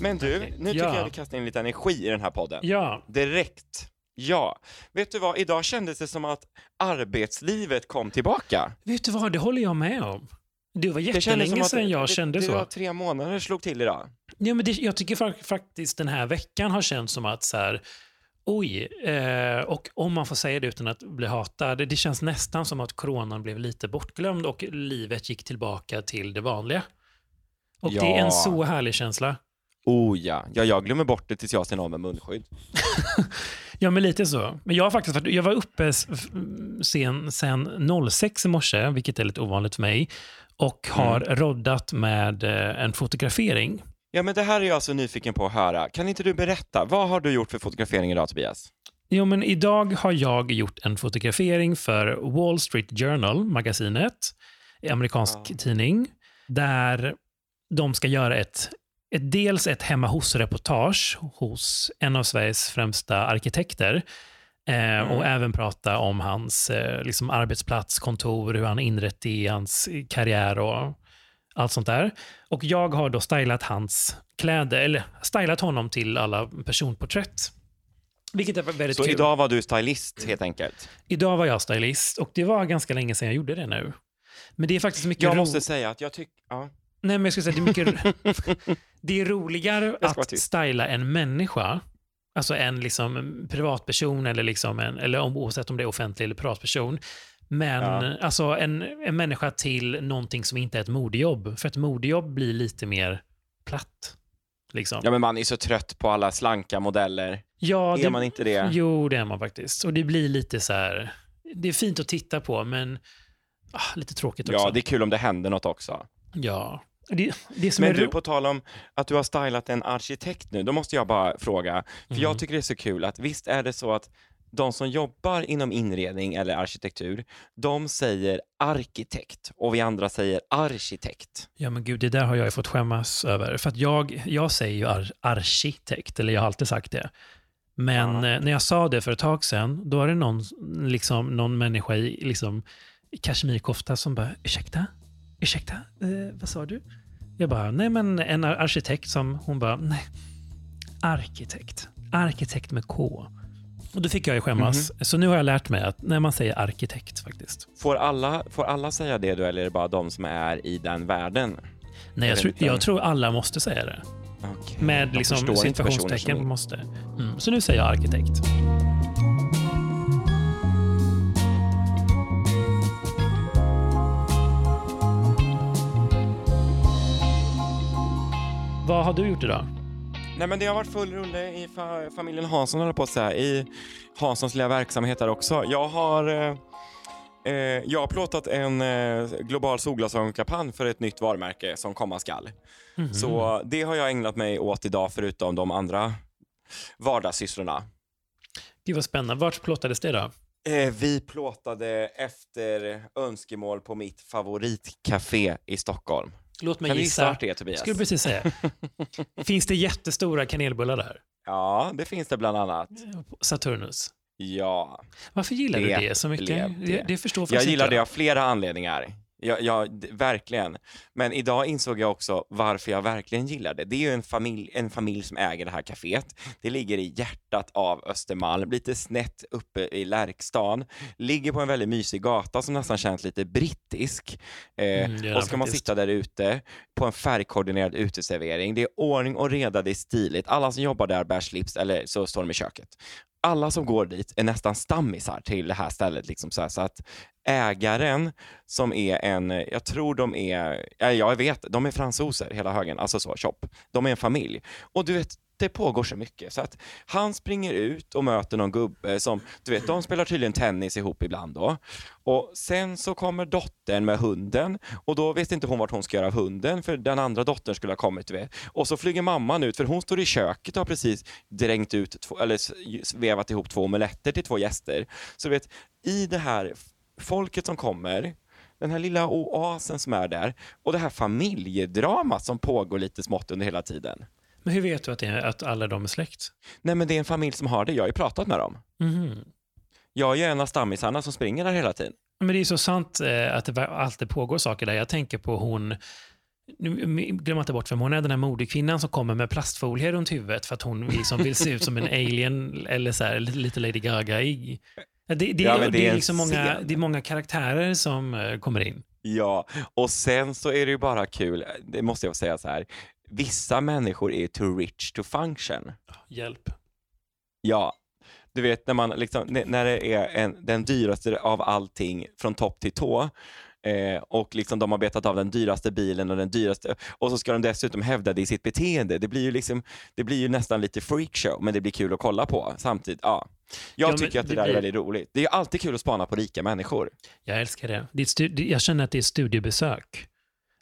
Men du, nu tycker Ja. jag vi kastar in lite energi i den här podden. Ja, Direkt. Ja. Vet du vad, idag kändes det som att arbetslivet kom tillbaka. vet du vad, det håller jag med om. Det var Det jättelänge sedan jag det, kände det så. var tre månader slog till idag. Ja, men det, jag tycker fa- faktiskt den här veckan har känts som att så här, oj, eh, och om man får säga det utan att bli hatad, det känns nästan som att coronan blev lite bortglömd och livet gick tillbaka till det vanliga. Och det är Ja. en så härlig känsla. Oh ja. ja, jag glömmer bort det tills jag ser någon med munskydd. Ja, men lite så. Men jag, har faktiskt, varit- jag var uppe sen, sen 06 i morse, vilket är lite ovanligt för mig, och har roddat med eh, en fotografering. Ja, men det här är jag så nyfiken på att höra. Kan inte du berätta, vad har du gjort för fotografering idag Tobias? Jo, men idag har jag gjort en fotografering för Wall Street Journal, magasinet, amerikansk Ja. tidning, där de ska göra ett, ett dels ett hemma hos-reportage hos en av Sveriges främsta arkitekter eh, och även prata om hans eh, liksom arbetsplats, kontor, hur han inrett i hans karriär och allt sånt där. Och jag har då stylat hans kläder, eller stylat honom till alla personporträtt. Vilket är väldigt Så kul. idag var du stylist helt enkelt. Idag var jag stylist och det var ganska länge sedan jag gjorde det nu. Men det är faktiskt mycket Jag måste säga att jag tycker, ja. Nej, men jag ska säga, det är mycket... det är roligare att styla en människa, alltså en liksom privatperson eller, liksom en, eller om, oavsett om det är offentlig eller privatperson, men Ja. alltså en, en människa till någonting som inte är ett modejobb. För ett modejobb blir lite mer platt. Liksom. ja, men man är så trött på alla slanka modeller. Ja, Är man inte det? Jo, det är man faktiskt. Och det blir lite så här... Det är fint att titta på, men ah, lite tråkigt också. Ja, det är kul om det händer något också. Ja. Det, det Men du, på tal om att du har stylat en arkitekt nu, då måste jag bara fråga, för Mhm. jag tycker det är så kul att visst är det så att de som jobbar inom inredning eller arkitektur, de säger arkitekt och vi andra säger arkitekt. Ja, men gud, det där har jag ju fått skämmas över. För att jag, jag säger ju ar, arkitekt, eller jag har alltid sagt det. Men Ja. eh, när jag sa det för ett tag sedan, då var det någon, liksom, någon människa i liksom, kashmirkofta som bara, ursäkta? Ursäkta? Eh, vad sa du? Jag bara, nej men en ar- arkitekt som, hon bara, nej, arkitekt. Arkitekt med K. Och då fick jag ju skämmas. Mhm. Så nu har jag lärt mig att när man säger arkitekt faktiskt. Får alla, får alla säga det då eller är det bara de som är i den världen? Nej, jag, inte. jag tror alla måste säga det. Okej, Med liksom situationstecken som- måste. Mm. Så nu säger jag arkitekt. Vad har du gjort idag? Nej men det har varit full rulle i fa familjen Hansson håller på att säga, i Hanssons lilla verksamhet där också. Jag har eh, eh, jag har plåtat en eh, global solglasögonkampanj för ett nytt varumärke som komma skall. Mhm. Så det har jag ägnat mig åt idag förutom de andra vardagssysslorna. Gud vad spännande. Vart plottades det då? Eh, vi plåtade efter önskemål på mitt favoritcafé i Stockholm. Låt mig Kan gissa det Tobias? Skulle precis säga. Finns det jättestora kanelbullar där? Ja, det finns det bland annat. Saturnus. Ja. Varför gillar Det du det så mycket? Det, det. det förstår Jag gillar inte det av flera anledningar. Jag, d- verkligen. Men idag insåg jag också varför jag verkligen gillar det. Det är ju en familj, en familj som äger det här kaféet. Det ligger i hjärtat av Östermalm, lite snett uppe i Lärkstan. Ligger på en väldigt mysig gata som nästan känns lite brittisk. Eh, Mm, gör och ska man faktiskt. sitta där ute på en färgkoordinerad uteservering. Det är ordning och reda, det är stiligt. Alla som jobbar där bär slips eller så står de i köket alla som går dit är nästan stammisar till det här stället. Liksom så, här, så att ägaren som är en, jag tror de är, ja, jag vet, de är fransoser hela högen, alltså så, shop. De är en familj. Och du vet, det pågår så mycket så att han springer ut och möter någon gubbe som, du vet, de spelar tydligen tennis ihop ibland då. Och sen så kommer dottern med hunden och då vet inte hon vart hon ska göra av hunden för den andra dottern skulle ha kommit, du vet. Och så flyger mamman ut för hon står i köket och har precis drängt ut, två, eller vevat ihop två omeletter till två gäster. Så du vet, i det här folket som kommer, den här lilla oasen som är där och det här familjedramat som pågår lite smått under hela tiden. Men hur vet du att, är, att alla de är släkt? Nej men det är en familj som har det, jag har ju pratat med dem. Mhm. Jag är ju en av stammisarna som springer där hela tiden. Men det är så sant eh, att det alltid pågår saker där. Jag tänker på hon, nu glöm inte bort vem hon är, den här modekvinnan som kommer med plastfolie runt huvudet för att hon liksom vill se ut som en alien eller så här, lite Lady Gaga. I, det, det, Ja, det, det är liksom många, det är många karaktärer som eh, kommer in. Ja, och sen så är det ju bara kul, det måste jag säga så här, vissa människor är too rich to function. Hjälp. Ja, du vet när man liksom, när det är en, den dyraste av allting från topp till tå eh, och liksom de har betat av den dyraste bilen och den dyraste och så ska de dessutom hävda det i sitt beteende. Det blir ju liksom, det blir ju nästan lite freakshow, men det blir kul att kolla på samtidigt. Ja. Jag Ja, tycker att det, det där är väldigt roligt. Det är alltid kul att spana på rika människor. Jag älskar det. är det jag känner att det är studiebesök.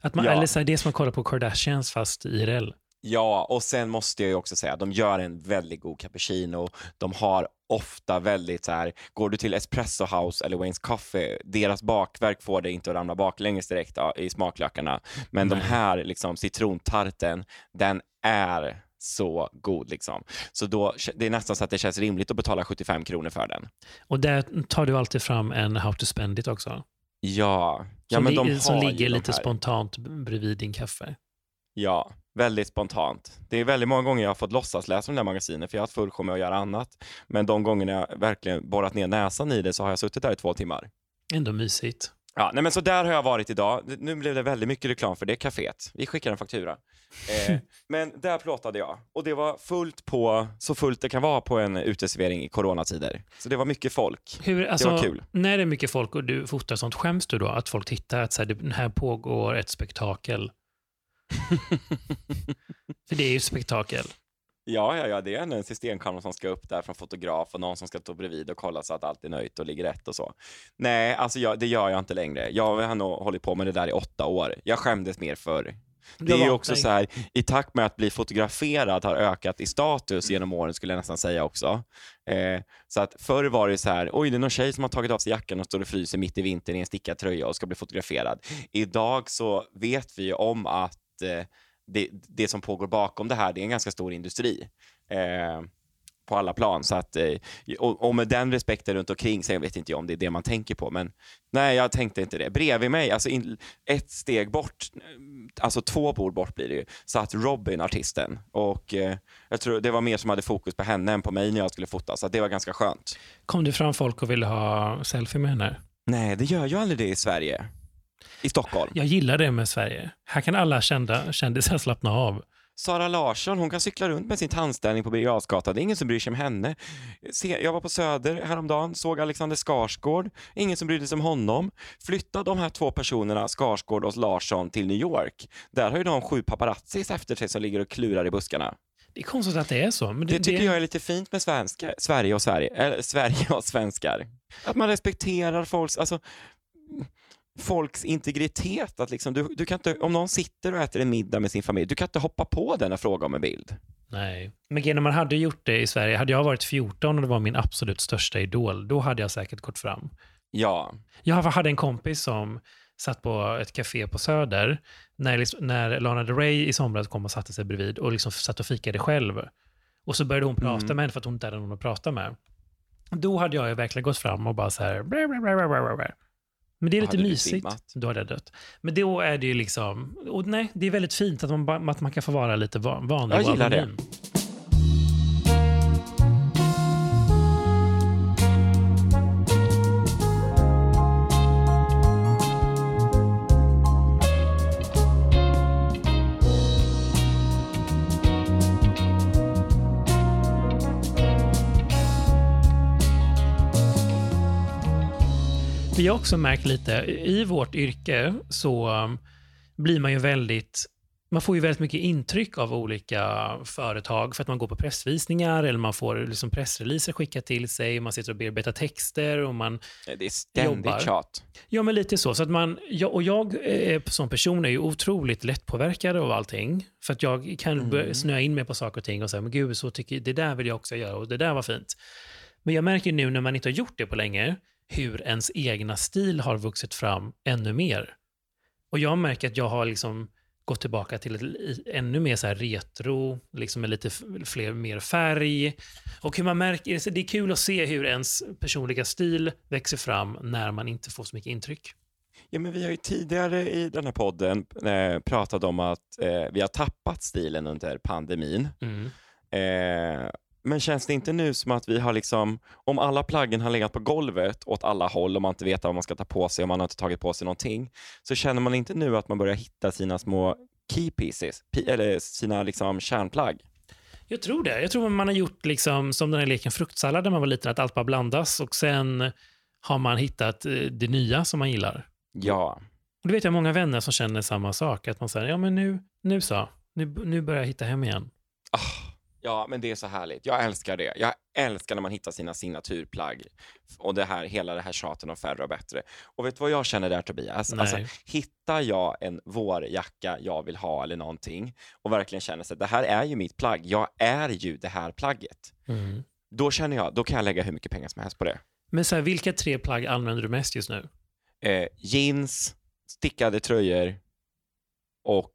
Att man, Ja. Eller så här, det är som att kolla på Kardashians fast IRL. Ja, och sen måste jag ju också säga att de gör en väldigt god cappuccino. De har ofta väldigt så här, går du till Espresso House eller Wayne's Coffee, deras bakverk får dig inte att ramla baklänges direkt i smaklökarna. Men de Nej. här, liksom citrontarten, den är så god liksom. Så då, det är nästan så att det känns rimligt att betala 75 kronor för den. Och där tar du alltid fram en How to spend it också. Ja, ja Som, men de som ligger lite spontant bredvid din kaffe. Ja, väldigt spontant. Det är väldigt många gånger jag har fått låtsas läsa de där magasinen för jag har haft full med att göra annat. Men de gångerna jag verkligen borrat ner näsan i det så har jag suttit där i två timmar. Ändå mysigt. Ja, nej men så där har jag varit idag. Nu blev det väldigt mycket reklam för det kaféet. Vi skickar en faktura. Eh, men där plåtade jag och det var fullt på, så fullt det kan vara på en uteservering i coronatider. Så det var mycket folk. Hur, alltså, var kul. När det är mycket folk och du fotar sånt, skäms du då att folk tittar att så här, det här pågår ett spektakel? För det är ju ett spektakel. Ja, ja, ja, det är en systemkamera som ska upp där från fotograf och någon som ska stå bredvid och kolla så att allt är nöjt och ligger rätt och så. Nej, alltså jag, det gör jag inte längre. Jag har nog hållit på med det där i åtta år. Jag skämdes mer förr. Det är ju också så här, i takt med att bli fotograferad har ökat i status genom åren skulle jag nästan säga också. Eh, så att förr var det så här, oj det är någon tjej som har tagit av sig jackan och står och fryser mitt i vintern i en stickad tröja och ska bli fotograferad. Idag så vet vi ju om att eh, det, det som pågår bakom det här, det är en ganska stor industri. Eh, på alla plan. Så att, eh, och, och med den respekten runt omkring, så jag vet inte jag om det är det man tänker på, men nej, jag tänkte inte det. Bredvid mig, alltså in, ett steg bort, eh, alltså två bord bort blir det ju, satt Robin, artisten. Och eh, jag tror det var mer som hade fokus på henne än på mig när jag skulle fota, så det var ganska skönt. Kom det fram folk och ville ha selfie med henne? Nej, det gör ju aldrig det i Sverige. I Stockholm. Jag gillar det med Sverige. Här kan alla kända kändisar slappna av. Sara Larsson, hon kan cykla runt med sin tandställning på Birger Jarlsgatan. Det är ingen som bryr sig om henne. Se, jag var på Söder häromdagen, såg Alexander Skarsgård. Ingen som brydde sig om honom. Flytta de här två personerna, Skarsgård och Larsson, till New York. Där har ju de sju paparazzis efter sig som ligger och klurar i buskarna. Det är konstigt att det är så. Men det, Det tycker jag är lite fint med svenska, Sverige och Sverige, eller Sverige och svenskar. Att man respekterar folks, alltså, folks integritet. Att liksom, du, du kan inte, om någon sitter och äter en middag med sin familj, du kan inte hoppa på den och fråga om en bild. Nej. Men om man hade gjort det i Sverige, hade jag varit 14 och det var min absolut största idol, då hade jag säkert gått fram. Ja, Jag hade en kompis som satt på ett café på Söder när, liksom, när Lana Del Rey i somras kom och satte sig bredvid och liksom satt och fikade själv. Och så började hon prata Mm. med henne för att hon inte hade någon att prata med. Då hade jag ju verkligen gått fram och bara så här... Bra, bra, bra. Men det är lite du mysigt. svimmat. Då hade jag dött. Men då är det ju liksom... Och nej, det är väldigt fint att man, att man kan få vara lite van- vanlig Jag och gillar det. Har också märkt lite, i vårt yrke så um, blir man ju väldigt man får ju väldigt mycket intryck av olika företag för att man går på pressvisningar eller man får liksom pressreleaser skickat till sig, man sitter och bearbetar texter och man det är ständigt Jobbar. tjat. Ja, men lite så. så att man, jag, och jag eh, som person är ju otroligt lättpåverkad av allting. För att jag kan Mm. snöa in mig på saker och ting och säga, men gud, så tycker, det där vill jag också göra och det där var fint. Men jag märker nu när man inte har gjort det på länge, hur ens egna stil har vuxit fram ännu mer. Och jag märker att jag har liksom gått tillbaka till ett, ännu mer så här retro, liksom med lite fler, mer färg. Och hur man märker, det är kul att se hur ens personliga stil växer fram när man inte får så mycket intryck. Ja, men vi har ju tidigare i den här podden eh, pratat om att eh, vi har tappat stilen under pandemin. Mm. Eh, men känns det inte nu som att vi har liksom, om alla plaggen har legat på golvet åt alla håll och man inte vet vad man ska ta på sig och man har inte tagit på sig någonting, så känner man inte nu att man börjar hitta sina små key pieces, pi- eller sina liksom kärnplagg? Jag tror det. Jag tror man har gjort liksom, som den här leken fruktsallad när man var liten, att allt bara blandas och sen har man hittat eh, det nya som man gillar. Ja, Och det vet jag många vänner som känner samma sak, att man säger, ja men nu, nu så, nu, nu börjar jag hitta hem igen. Ah, ja, men det är så härligt. Jag älskar det. Jag älskar när man hittar sina signaturplagg och det här, hela det här tjaten om färre och bättre. Och vet du vad jag känner där Tobias? Nej. Alltså, hittar jag en vårjacka jag vill ha eller någonting och verkligen känner sig det här är ju mitt plagg. Jag är ju det här plagget. Mm. Då känner jag, då kan jag lägga hur mycket pengar som helst på det. Men så här, vilka tre plagg använder du mest just nu? Eh, jeans, stickade tröjor och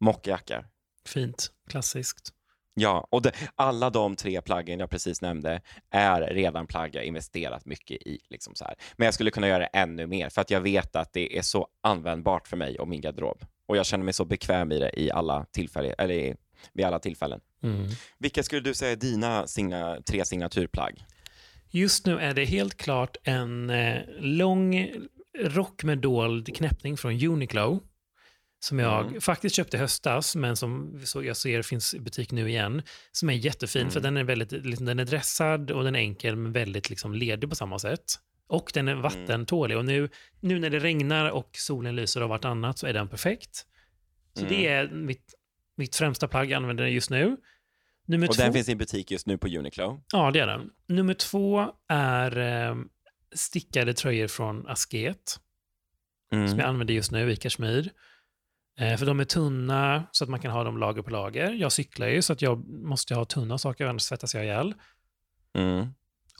mockjackor. Fint, klassiskt. Ja, och det, alla de tre plaggen jag precis nämnde är redan plagg jag investerat mycket i. Liksom så här. Men jag skulle kunna göra ännu mer för att jag vet att det är så användbart för mig och min garderob. Och jag känner mig så bekväm i det i alla tillfällen, eller i, vid alla tillfällen. Mm. Vilka skulle du säga är dina signa, tre signaturplagg? Just nu är det helt klart en eh, lång rock med dold knäppning från Uniqlo. Som jag Mm. faktiskt köpte i höstas, men som så jag ser finns i butik nu igen. Som är jättefin, Mm. för den är, väldigt, liksom, den är dressad och den är enkel, men väldigt liksom, ledig på samma sätt. Och den är Mm. vattentålig. Och nu, nu när det regnar och solen lyser av vartannat så är den perfekt. Så Mm. det är mitt, mitt främsta plagg, jag använder just nu. Nummer Och två, den finns i butik just nu på Uniqlo. Ja, det är den. Nummer två är eh, stickade tröjor från Asket, Mm. som jag använder just nu i Kashmir. Eh, för de är tunna så att man kan ha dem lager på lager. Jag cyklar ju så att jag måste ha tunna saker, annars svettas jag ihjäl. Mm.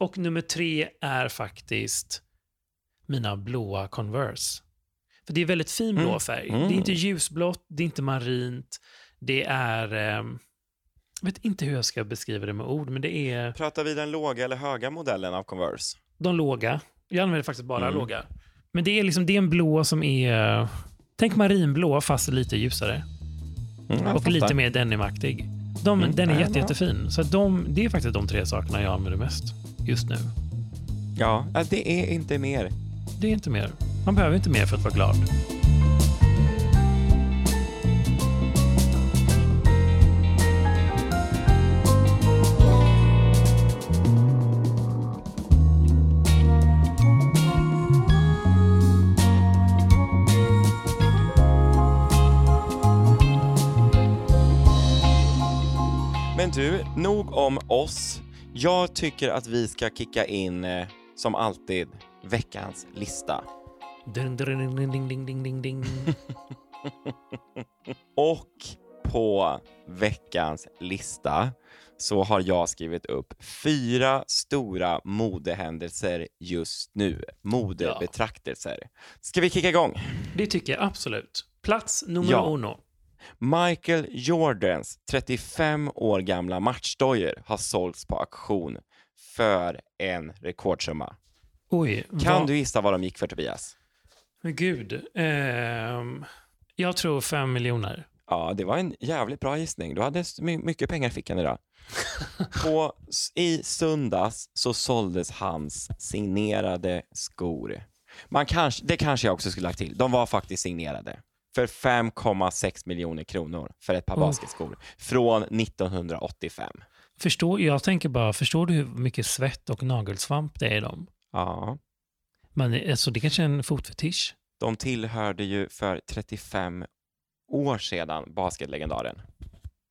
Och nummer tre är faktiskt mina blåa Converse. För det är väldigt fin blå Mm. färg. Mm. Det är inte ljusblått, det är inte marint. Det är... Eh, jag vet inte hur jag ska beskriva det med ord, men det är Pratar vi den låga eller höga modellen av Converse? de låga. Jag använder faktiskt bara Mm. låga. Men det är, liksom, det är en blå som är... Tänk marinblå fast lite ljusare. Mm, och lite mer denimaktig. De, Mm, den är nej, jätte, jättefin. Så de, det är faktiskt de tre sakerna jag använder mest just nu. Ja, det är inte mer. Det är inte mer. Man behöver inte mer för att vara glad. Du, nog om oss. Jag tycker att vi ska kicka in, eh, som alltid, veckans lista. Dun, dun, ding, ding, ding, ding, ding, ding. Och på veckans lista så har jag skrivit upp fyra stora modehändelser just nu. Modebetraktelser. Ska vi kicka igång? Det tycker jag absolut. Plats nummer Ja. uno. Michael Jordans 35 år gamla matchdojor har sålts på auktion för en rekordsumma. Oj. Kan vad- du gissa vad de gick för Tobias? Men gud. Ehm, jag tror fem miljoner. Ja, det var en jävligt bra gissning. Du hade mycket pengar i fickan idag. På, I söndags så såldes hans signerade skor. Man kanske, det kanske jag också skulle lagt till. De var faktiskt signerade. För 5,6 miljoner kronor för ett par Oh. basketskor. Från 1985. Förstår, jag tänker bara, förstår du hur mycket svett och nagelsvamp det är i dem? Ja, Men alltså, det kanske är en fotfetisch. de tillhörde ju för 35 år sedan basketlegendaren.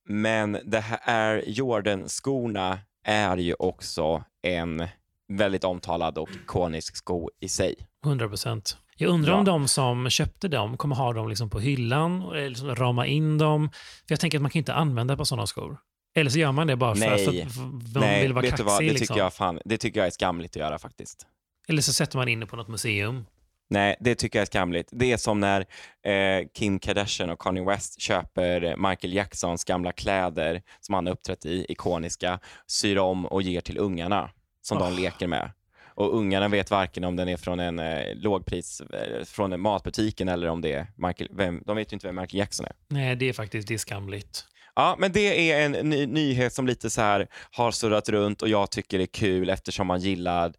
Men det här är Jordan-skorna är ju också en väldigt omtalad och ikonisk sko i sig. 100 procent. Jag undrar Ja. om de som köpte dem kommer ha dem liksom på hyllan eller liksom rama in dem. För Jag tänker att man kan inte använda på sådana skor. Eller så gör man det bara för, Nej. för att f- man Nej, vill vara kaxig. vad? Det tycker, liksom. jag fan, det tycker jag är skamligt att göra faktiskt. Eller så sätter man in det på något museum. Nej, det tycker jag är skamligt. Det är som när eh, Kim Kardashian och Kanye West köper Michael Jacksons gamla kläder som han har uppträtt i, ikoniska, syr om och ger till ungarna som Oh. de leker med. Och ungarna vet varken om den är från en eh, lågpris, eh, från en matbutiken eller om det är Michael, vem, de vet ju inte vem Michael Jackson är. Nej, det är faktiskt det är skamligt. Ja, men det är en ny, nyhet som lite så här har surrat runt och jag tycker det är kul eftersom man gillar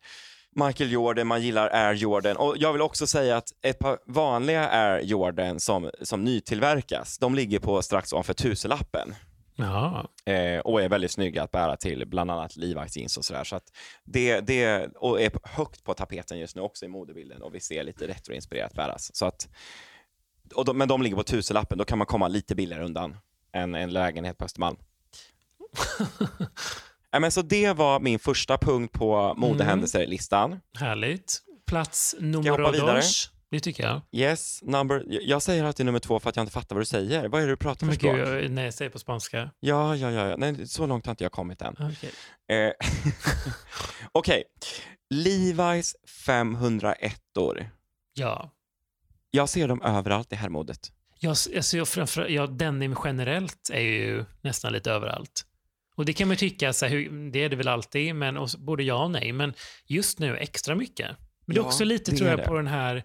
Michael Jordan, man gillar Air Jordan och jag vill också säga att ett par vanliga Air Jordan som, som nytillverkas, de ligger på strax ovanför tusenlappen. Ja. Eh, och är väldigt snygga att bära till bland annat Levi's jeans och sådär. Så att det, det och är högt på tapeten just nu också i modebilden och vi ser lite retroinspirerat bäras. Så att, och de, men de ligger på tusenlappen, då kan man komma lite billigare undan än en lägenhet på Östermalm. ja, men så det var min första punkt på modehändelser-listan. Härligt. Plats nummer vidare? dos. Det tycker jag. Yes, number, jag säger alltid nummer två för att jag inte fattar vad du säger. Vad är det du pratar för Men språk? gud, jag, nej, säg på spanska. Ja, ja, ja, ja. Nej, så långt har inte jag kommit än. Okej. Eh, Okej, Levi's 501 år. Ja. Jag ser dem överallt i herrmodet. Jag, jag, framför, ja, denim generellt är ju nästan lite överallt. Och det kan man tycka, så här, det är det väl alltid, men, och, både ja och nej, men just nu extra mycket. Men det är Ja, också lite, tror jag, på den här,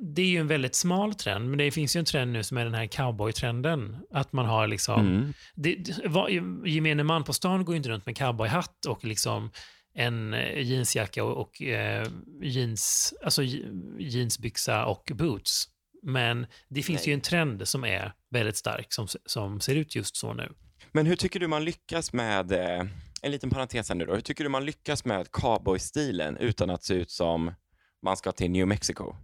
det är ju en väldigt smal trend, men det finns ju en trend nu som är den här cowboy-trenden. Att man har liksom, Mm. det, vad- gemene man på stan går ju inte runt med cowboyhatt och liksom en eh, jeansjacka och, och eh, jeans, alltså je- jeansbyxa och boots. Men det finns Nej. ju en trend som är väldigt stark som, som ser ut just så nu. Men hur tycker du man lyckas med, eh, en liten parentes här nu då, hur tycker du man lyckas med cowboystilen utan att se ut som man ska till New Mexico?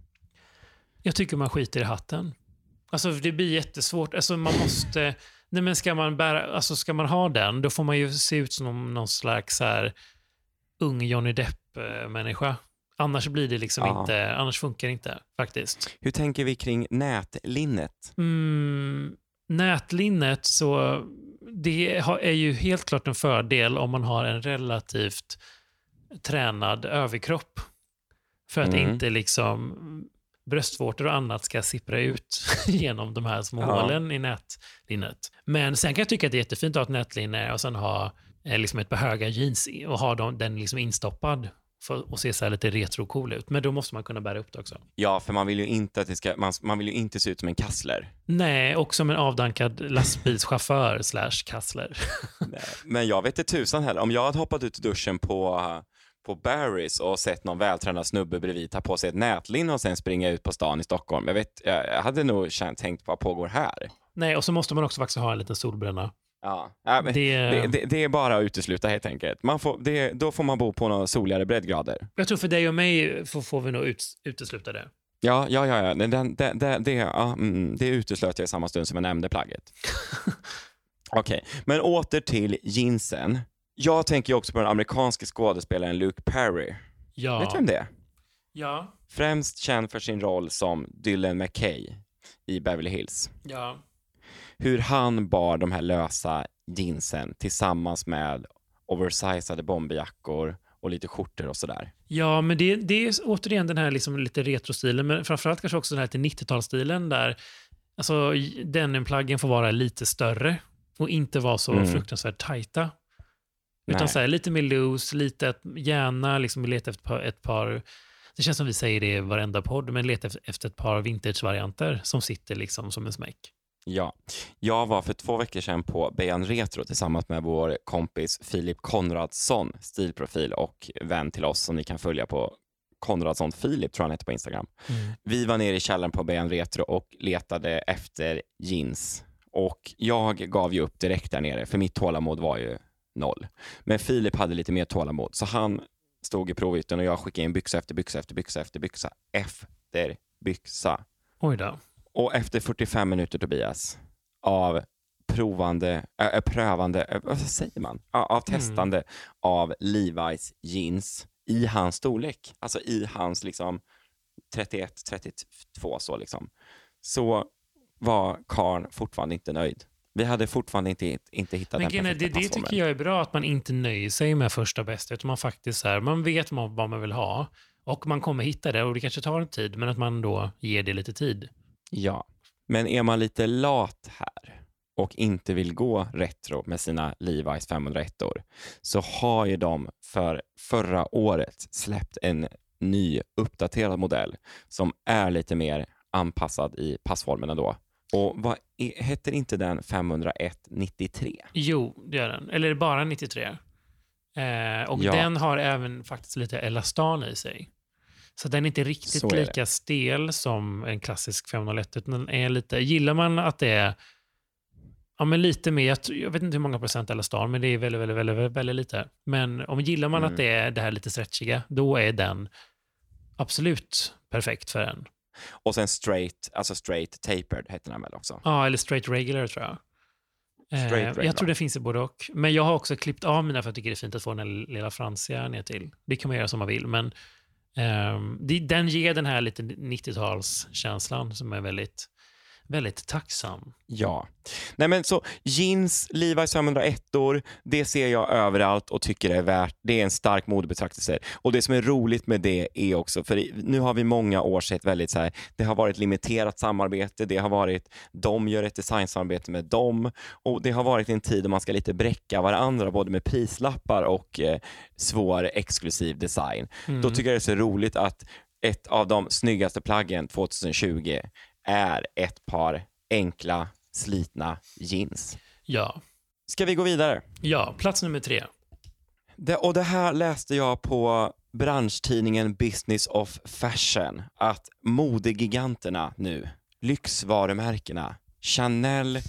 Jag tycker man skiter i hatten. Alltså det blir jättesvårt. Alltså man måste... Nej men ska man, bära, alltså ska man ha den, då får man ju se ut som någon slags här, ung Johnny Depp-människa. Annars blir det liksom Ja. inte, annars funkar det inte faktiskt. Hur tänker vi kring nätlinnet? Mm, nätlinnet så det är ju helt klart en fördel om man har en relativt tränad överkropp. För att Mm. inte liksom bröstvårtor och annat ska sippra ut genom de här små Ja. hålen i nätlinnet. Men sen kan jag tycka att det är jättefint att ha ett nätlinne och sen ha eh, liksom ett par höga jeans i- och ha dem, den liksom instoppad för att se så här lite retro-cool ut. Men då måste man kunna bära upp det också. Ja, för man vill ju inte att det ska, man, man vill ju inte se ut som en kassler. Nej, och som en avdankad lastbilschaufför slash kassler. Men jag vet inte tusan heller, om jag hade hoppat ut ur duschen på, på Barry's och sett någon vältränad snubbe bredvid ta på sig ett nätlinne och sen springa ut på stan i Stockholm. Jag, vet, jag hade nog känt, tänkt vad pågår här? Nej, och så måste man också faktiskt ha en liten solbränna. Ja, men, Det, det, det, det är bara att utesluta helt enkelt. Man får, då får man bo på några soligare breddgrader. Jag tror för dig och mig får, får vi nog ut, utesluta det. Ja, ja, ja, ja. Den, den, det, det, det, ja mm, det uteslöt jag i samma stund som jag nämnde plagget. Okej, men åter till jeansen. Jag tänker ju också på den amerikanske skådespelaren Luke Perry. Ja. Vet du vem det är? Ja. Främst känd för sin roll som Dylan McKay i Beverly Hills. Ja. Hur han bar de här lösa jeansen tillsammans med oversizade bomberjackor och lite skjortor och sådär. Ja, men det, det är återigen den här liksom lite retrostilen, men framförallt kanske också den här till 90-talsstilen där alltså, denimplaggen får vara lite större och inte vara så Mm. fruktansvärt tajta. Utan så här, lite mer loose, lite, att- gärna liksom leta efter ett par, ett par, det känns som vi säger det i varenda podd, men leta efter- ett par vintage-varianter som sitter liksom som en smäck. Ja, jag var för två veckor sedan på Bejan Retro tillsammans med vår kompis Filip Konradsson, stilprofil och vän till oss som ni kan följa på Konradsson Filip tror han heter på Instagram. Vi var nere i källaren på BN Retro och letade efter jeans. Och jag gav ju upp direkt där nere, för mitt tålamod var ju noll. Men Filip hade lite mer tålamod, så han stod i provytan och jag skickade in byxa efter byxa efter byxa efter byxa efter byxa. Oj då. Och efter 45 minuter Tobias, av provande, äh, prövande, äh, vad säger man? Av Mm. testande av Levi's jeans i hans storlek. Alltså i hans liksom 31, 32 så liksom. Så var karn fortfarande inte nöjd. Vi hade fortfarande inte, inte hittat Men den perfekta det, det tycker jag är bra, att man inte nöjer sig med första bästa, utan man faktiskt så här, man vet vad vad man vill ha och man kommer hitta det och det kanske tar en tid, men att man då ger det lite tid. Ja, men är man lite lat här, och inte vill gå retro med sina Levi's 501 år så har ju de för förra året släppt en ny uppdaterad modell som är lite mer anpassad i passformen ändå. Och vad är, heter inte den 501 93? Jo, det gör den. Eller bara 93. Eh, och Ja. den har även faktiskt lite elastan i sig. Så den är inte riktigt är det. lika stel som en klassisk 501, utan den är lite, gillar man att det är ja, men lite mer, jag, jag vet inte hur många procent elastan, men det är väldigt, väldigt, väldigt, väldigt, väldigt lite. Men om gillar man Mm. att det är det här lite stretchiga, då är den absolut perfekt för en. Och sen straight, alltså straight tapered heter den väl också? Ja, eller straight regular tror jag. Eh, Straight regular. jag tror det finns i både och. Men jag har också klippt av mina för jag tycker det är fint att få den lilla fransiga ner till. Det kan man göra som man vill, men det, den ger den här lite 90-talskänslan som är väldigt, väldigt tacksam. Ja. Nej men så jeans, Levi's 501 år det ser jag överallt och tycker det är värt. Det är en stark modebetraktelse. Och det som är roligt med det är också, för nu har vi många år sett väldigt så här, det har varit limiterat samarbete, det har varit, de gör ett designsamarbete med dem och det har varit en tid då man ska lite bräcka varandra både med prislappar och eh, svår exklusiv design. Mm. Då tycker jag det är så roligt att ett av de snyggaste plaggen 2020 är ett par enkla, slitna jeans. Ja. Ska vi gå vidare? ja, plats nummer tre. Det, och det här läste jag på branschtidningen Business of Fashion, att modegiganterna nu, lyxvarumärkena, Chanel,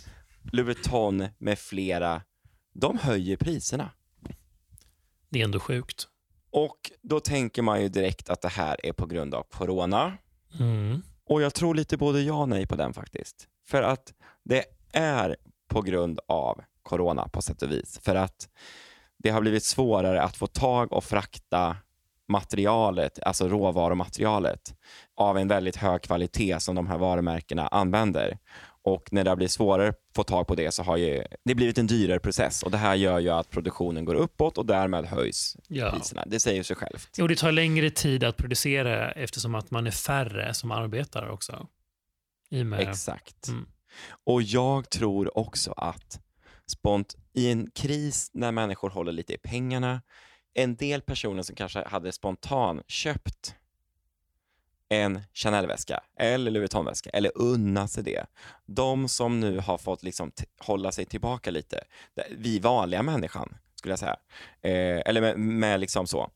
Louis Vuitton med flera, de höjer priserna. Det är ändå sjukt. Och då tänker man ju direkt att det här är på grund av corona. Mm. Och jag tror lite både ja och nej på den faktiskt. För att det är på grund av corona på sätt och vis. För att det har blivit svårare att få tag och frakta materialet, alltså råvarumaterialet, av en väldigt hög kvalitet som de här varumärkena använder. Och när det har blivit svårare att få tag på det så har ju det blivit en dyrare process och det här gör ju att produktionen går uppåt och därmed höjs Ja. priserna. Det säger sig självt. Jo, det tar längre tid att producera eftersom att man är färre som arbetar också. I och med, Exakt. Mm. Och jag tror också att spont i en kris när människor håller lite i pengarna, en del personer som kanske hade spontan köpt en Chanel-väska eller Louis Vuitton-väska eller unna sig det. De som nu har fått liksom hålla sig tillbaka lite, vi vanliga människan skulle jag säga, eh, eller med, med liksom så.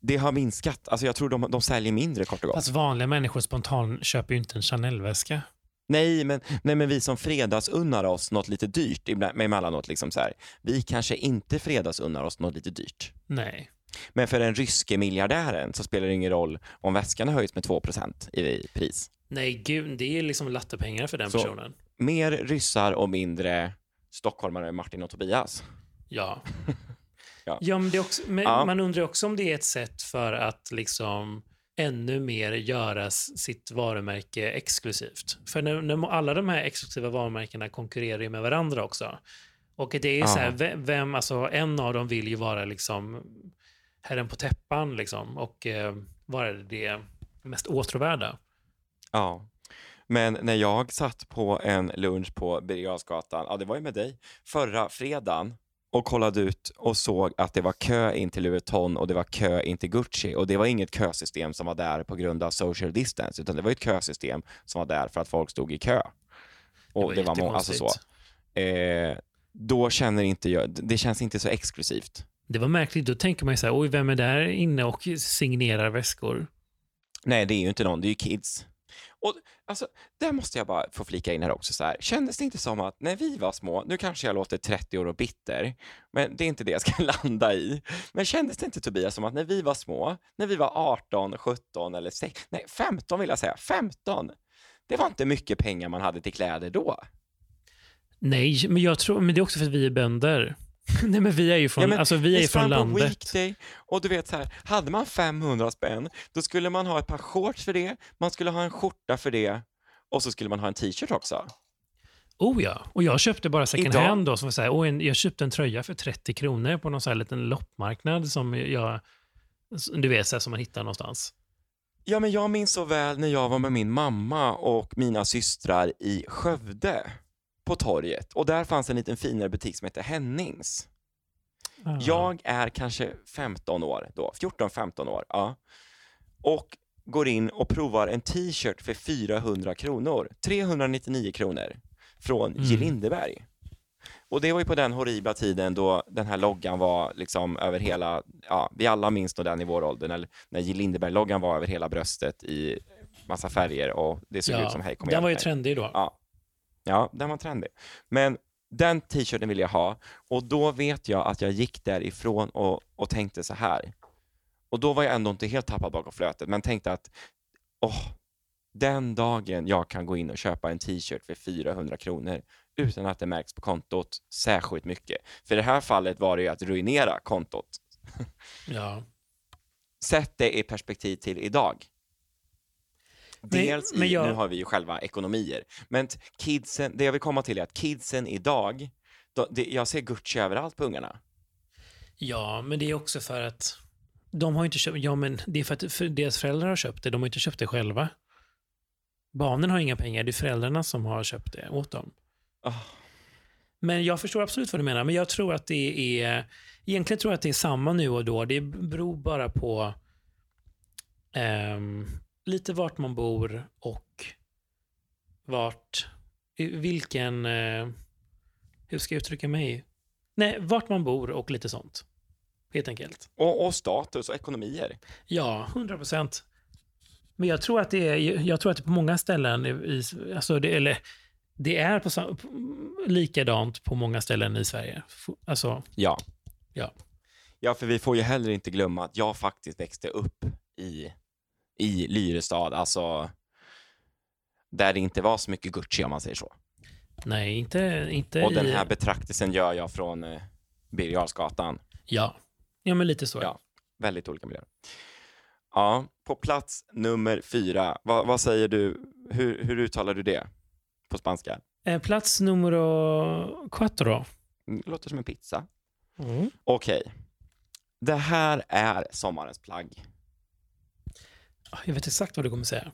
Det har minskat, alltså jag tror de, de säljer mindre kort och gott. Fast vanliga människor spontant köper ju inte en Chanel-väska. Nej men, nej, men vi som fredagsunnar oss något lite dyrt emellanåt, liksom så här, vi kanske inte fredagsunnar oss något lite dyrt. Nej. Men för den ryske miljardären så spelar det ingen roll om väskan har höjts med 2% i pris. Nej, gud, det är liksom lattepengar för den Så- personen. Mer ryssar och mindre stockholmare Martin och Tobias. Ja. Ja. ja. men också, men Ja. Man undrar också om det är ett sätt för att liksom ännu mer göra sitt varumärke exklusivt. För när, när alla de här exklusiva varumärkena konkurrerar ju med varandra också. Och det är så här, vem, alltså en av dem vill ju vara liksom herren på täppan liksom och eh, vara det mest åtråvärda. Ja. Men när jag satt på en lunch på Birger ja det var ju med dig, förra fredagen och kollade ut och såg att det var kö in till Louis Vuitton och det var kö in till Gucci och det var inget kösystem som var där på grund av social distance utan det var ett kösystem som var där för att folk stod i kö. Och det var, må- alltså så. Eh, då känner inte jag, det känns inte så exklusivt. Det var märkligt, då tänker man ju så här, oj, vem är där inne och signerar väskor? Nej, det är ju inte någon, det är ju kids. Och alltså, där måste jag bara få flika in här också. Så här. Kändes det inte som att när vi var små, nu kanske jag låter 30 år och bitter, men det är inte det jag ska landa i. Men kändes det inte Tobias som att när vi var små, när vi var 18, 17 eller 6, nej 15 vill jag säga, 15, det var inte mycket pengar man hade till kläder då. Nej, men jag tror, men det är också för att vi är bönder. Nej, men vi är ju från, Ja, men alltså, vi är ju från landet. weekday och du vet så här, hade man 500 spänn, då skulle man ha ett par shorts för det, man skulle ha en skjorta för det och så skulle man ha en t-shirt också. Oh ja, och jag köpte bara second Idag- hand då. Som så här, oh, en, jag köpte en tröja för 30 kronor på någon så här liten loppmarknad som jag, du vet, så här, som man hittar någonstans. Ja, men jag minns så väl när jag var med min mamma och mina systrar i Skövde. På torget och där fanns en liten finare butik som hette Hennings. Ah. Jag är kanske 15 år då, 14-15 år. Ja. Och går in och provar en t-shirt för 400 kronor, 399 kronor från Mm. J. Lindeberg. Och det var ju på den horribla tiden då den här loggan var liksom över hela, ja, vi alla minns nog den i vår ålder, när, när J. Lindeberg-loggan var över hela bröstet i massa färger och det såg ut som hej kom och den var ju trendig då. Ja. Ja, den var trendig. Men den t-shirten vill jag ha och då vet jag att jag gick därifrån och, och tänkte så här. Och då var jag ändå inte helt tappad bakom flötet, men tänkte att åh, den dagen jag kan gå in och köpa en t-shirt för 400 kronor utan att det märks på kontot särskilt mycket. För i det här fallet var det ju att ruinera kontot. Ja. Sätt det i perspektiv till idag. Dels men i, jag- nu har vi ju själva ekonomier, men kidsen, det jag vill komma till är att kidsen idag, då, det, jag ser Gucci överallt på ungarna. ja, men det är också för att de har inte köpt, ja men det är för att för deras föräldrar har köpt det, de har inte köpt det själva. Barnen har inga pengar, det är föräldrarna som har köpt det åt dem. Ah. Men jag förstår absolut vad du menar, men jag tror att det är, egentligen tror jag att det är samma nu och då. Det beror bara på ehm, lite vart man bor och vart, vilken, eh, hur ska jag uttrycka mig? Nej, vart man bor och lite sånt. Helt enkelt. Och, och status och ekonomier. Ja, 100 procent. Men jag tror att det är, jag tror att det på många ställen, i, alltså det, eller det är på, likadant på många ställen i Sverige. Alltså, Ja. Ja. Ja, för vi får ju heller inte glömma att jag faktiskt växte upp i, i Lyrestad, alltså där det inte var så mycket Gucci om man säger så. nej, inte, inte Och i... den här betraktelsen gör jag från eh, Birger. Ja. ja, men lite så. Ja. Väldigt olika miljöer. Ja, på plats nummer fyra, vad, vad säger du, hur, hur uttalar du det på spanska? Eh, plats nummer quattro. Mm, Låter som en pizza. Mm. Okej. Det här är sommarens plagg. Ah, Jag vet exakt vad du kommer säga.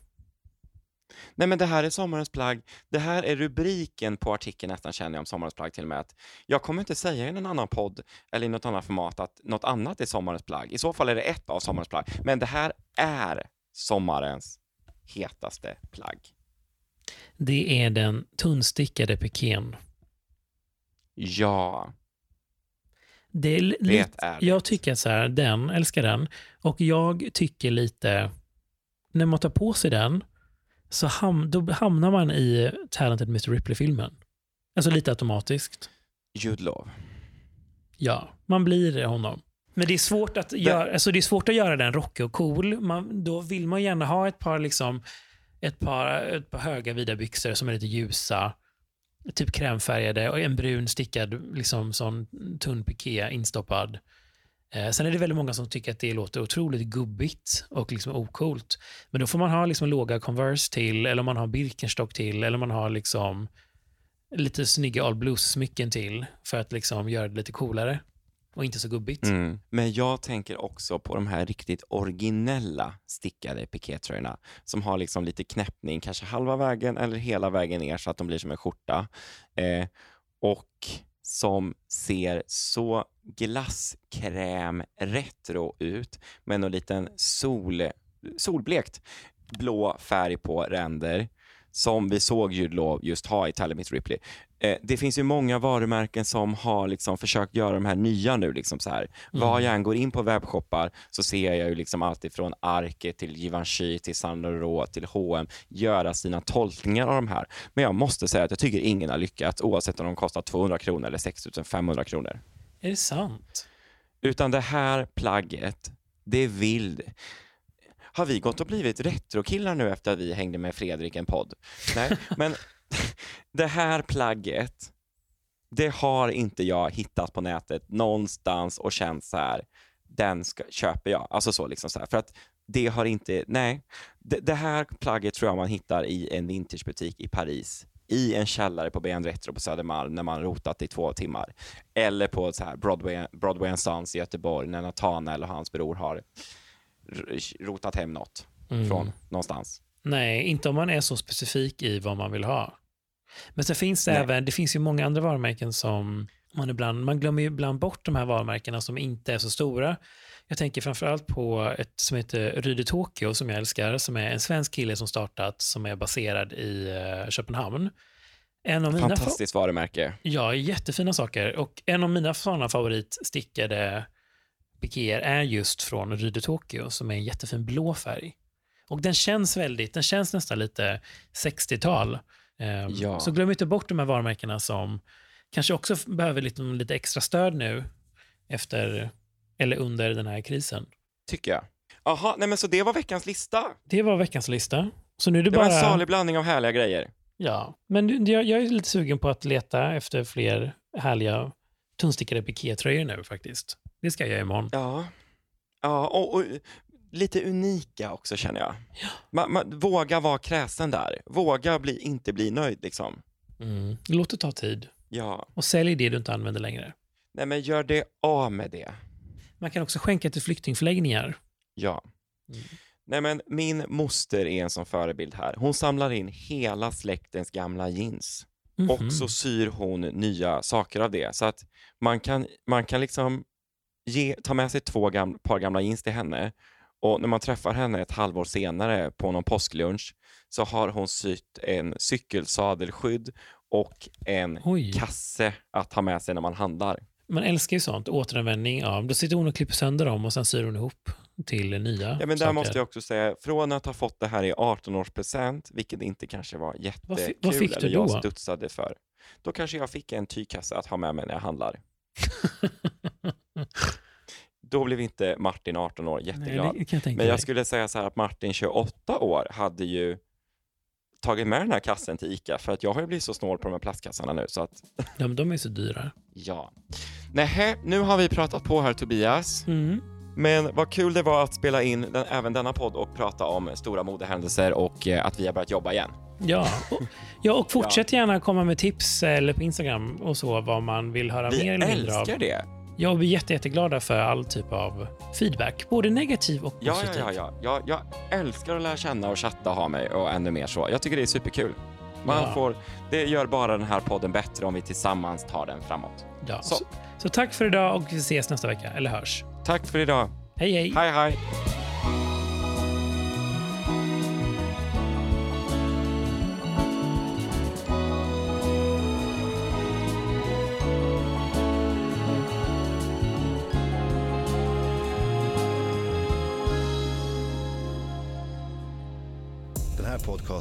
Nej men det här är sommarens plagg. Det här är rubriken på artikeln nästan känner jag om sommarens plagg till och med. Att jag kommer inte säga i någon annan podd eller i något annat format att något annat är sommarens plagg. I så fall är det ett av sommarens plagg. Men det här är sommarens hetaste plagg. Det är den tunnstickade pikén. Ja, Det är det är det. jag tycker så här, den, älskar den. Och jag tycker lite, när man tar på sig den, så ham, då hamnar man i Talented Mr. Ripley-filmen. Alltså lite automatiskt. Jude Law. Ja, man blir honom. Men det är svårt att, göra, alltså det är svårt att göra den rockig och cool. Man, då vill man gärna ha ett par, liksom, ett par, ett par höga vida byxor som är lite ljusa. Typ krämfärgade och en brun stickad liksom, sån tunn piké instoppad. Eh, sen är det väldigt många som tycker att det låter otroligt gubbigt och liksom ocoolt. Men då får man ha liksom låga Converse till, eller man har Birkenstock till, eller man har liksom lite snygga All Blues-smycken till för att liksom göra det lite coolare och inte så gubbigt. Mm. Men jag tänker också på de här riktigt originella stickade pikétröjorna som har liksom lite knäppning, kanske halva vägen eller hela vägen ner så att de blir som en skjorta. Eh, och som ser så glasskräm-retro ut med någon liten sol, solblekt blå färg på ränder som vi såg Law just ha i Tally Miss Ripley. Eh, det finns ju många varumärken som har liksom försökt göra de här nya nu. Liksom så här. Var jag än går in på webbshoppar så ser jag ju liksom allt ifrån Arke till Givenchy till Saint Laurent till H&M göra sina tolkningar av de här. Men jag måste säga att jag tycker ingen har lyckats oavsett om de kostar 200 kronor eller 6 500 kronor. Är det sant? Utan det här plagget, det vill... Har vi gått och blivit retrokillar nu efter att vi hängde med Fredrik en podd? Nej, men det här plagget, det har inte jag hittat på nätet någonstans och känt så här, den ska, köper jag. Alltså så liksom så här, för att det har inte, nej. Det, det här plagget tror jag man hittar i en vintagebutik i Paris i en källare på BN Retro på Södermalm när man rotat i två timmar. Eller på så här Broadway, Broadway Sons i Göteborg när Nathanael och hans bror har rotat hem något Mm. från någonstans. Nej, inte om man är så specifik i vad man vill ha. Men sen finns det Nej. även, det finns ju många andra varumärken som man ibland, man glömmer ju ibland bort de här varumärkena som inte är så stora. Jag tänker framförallt på ett som heter Ryde Tokyo som jag älskar, som är en svensk kille som startat, som är baserad i eh, Köpenhamn. En av mina fa- Fantastiskt varumärke. Ja, jättefina saker. Och en av mina sådana favoritstickade pikéer är just från Ryde Tokyo som är en jättefin blå färg. Och den känns väldigt, den känns nästan lite 60-tal. Ehm, Ja. Så glöm inte bort de här varumärkena som kanske också behöver lite, lite extra stöd nu efter eller under den här krisen. Tycker jag. Jaha, nej men så det var veckans lista. Det var veckans lista. Så nu är det, Det bara... var en salig blandning av härliga grejer. Ja, men jag, jag är lite sugen på att leta efter fler härliga tunnstickade pikétröjor nu faktiskt. Det ska jag göra imorgon. Ja, ja och, och lite unika också känner jag. Man, man, våga vara kräsen där. Våga bli, inte bli nöjd liksom. Mm. Låt det ta tid. Ja, Och sälj det du inte använder längre. nej men gör det av med det. Man kan också skänka till flyktingförläggningar. Ja. Mm. Nej men min moster är en sån förebild här. Hon samlar in hela släktens gamla jeans Mhm. och så syr hon nya saker av det. Så att man kan, man kan liksom ge, ta med sig två gam, par gamla jeans till henne och när man träffar henne ett halvår senare på någon påsklunch så har hon sytt en cykelsadelskydd och en Oj, kasse att ha med sig när man handlar. man älskar ju sånt. Återanvändning av... Då sitter hon och klipper sönder dem och sen syr hon ihop till nya Ja, men där saker. måste jag också säga, från att ha fått det här i 18-årspresent, vilket inte kanske var Vad fi- jättekul, vad fick du eller jag studsade för, då kanske jag fick en tygkasse att ha med mig när jag handlar. Då blev inte Martin 18 år Nej, jätteglad. kan jag Men jag skulle säga så här att Martin 28 år hade ju tagit med den här kassen till ICA för att jag har ju blivit så snål på de här plastkassarna nu så att De, de är så dyra. ja. Nähä, nu har vi pratat på här Tobias. Mm. Men vad kul det var att spela in den, även denna podd och prata om stora modehändelser och eh, att vi har börjat jobba igen. Ja. Och, ja, och fortsätt gärna komma med tips eller på Instagram och så vad man vill höra Vi mer eller mindre av. älskar det. Jag blir jätte, jätteglada för all typ av feedback, både negativ och Ja, positiv. ja, ja, ja. Jag, jag älskar att lära känna och chatta och ha mig och ännu mer så. Jag tycker det är superkul. Man Ja. får, det gör bara den här podden bättre om vi tillsammans tar den framåt. Ja, Så. så. Så, tack för idag och vi ses nästa vecka, eller hörs. Tack för idag. Hej, hej! Hej, hej.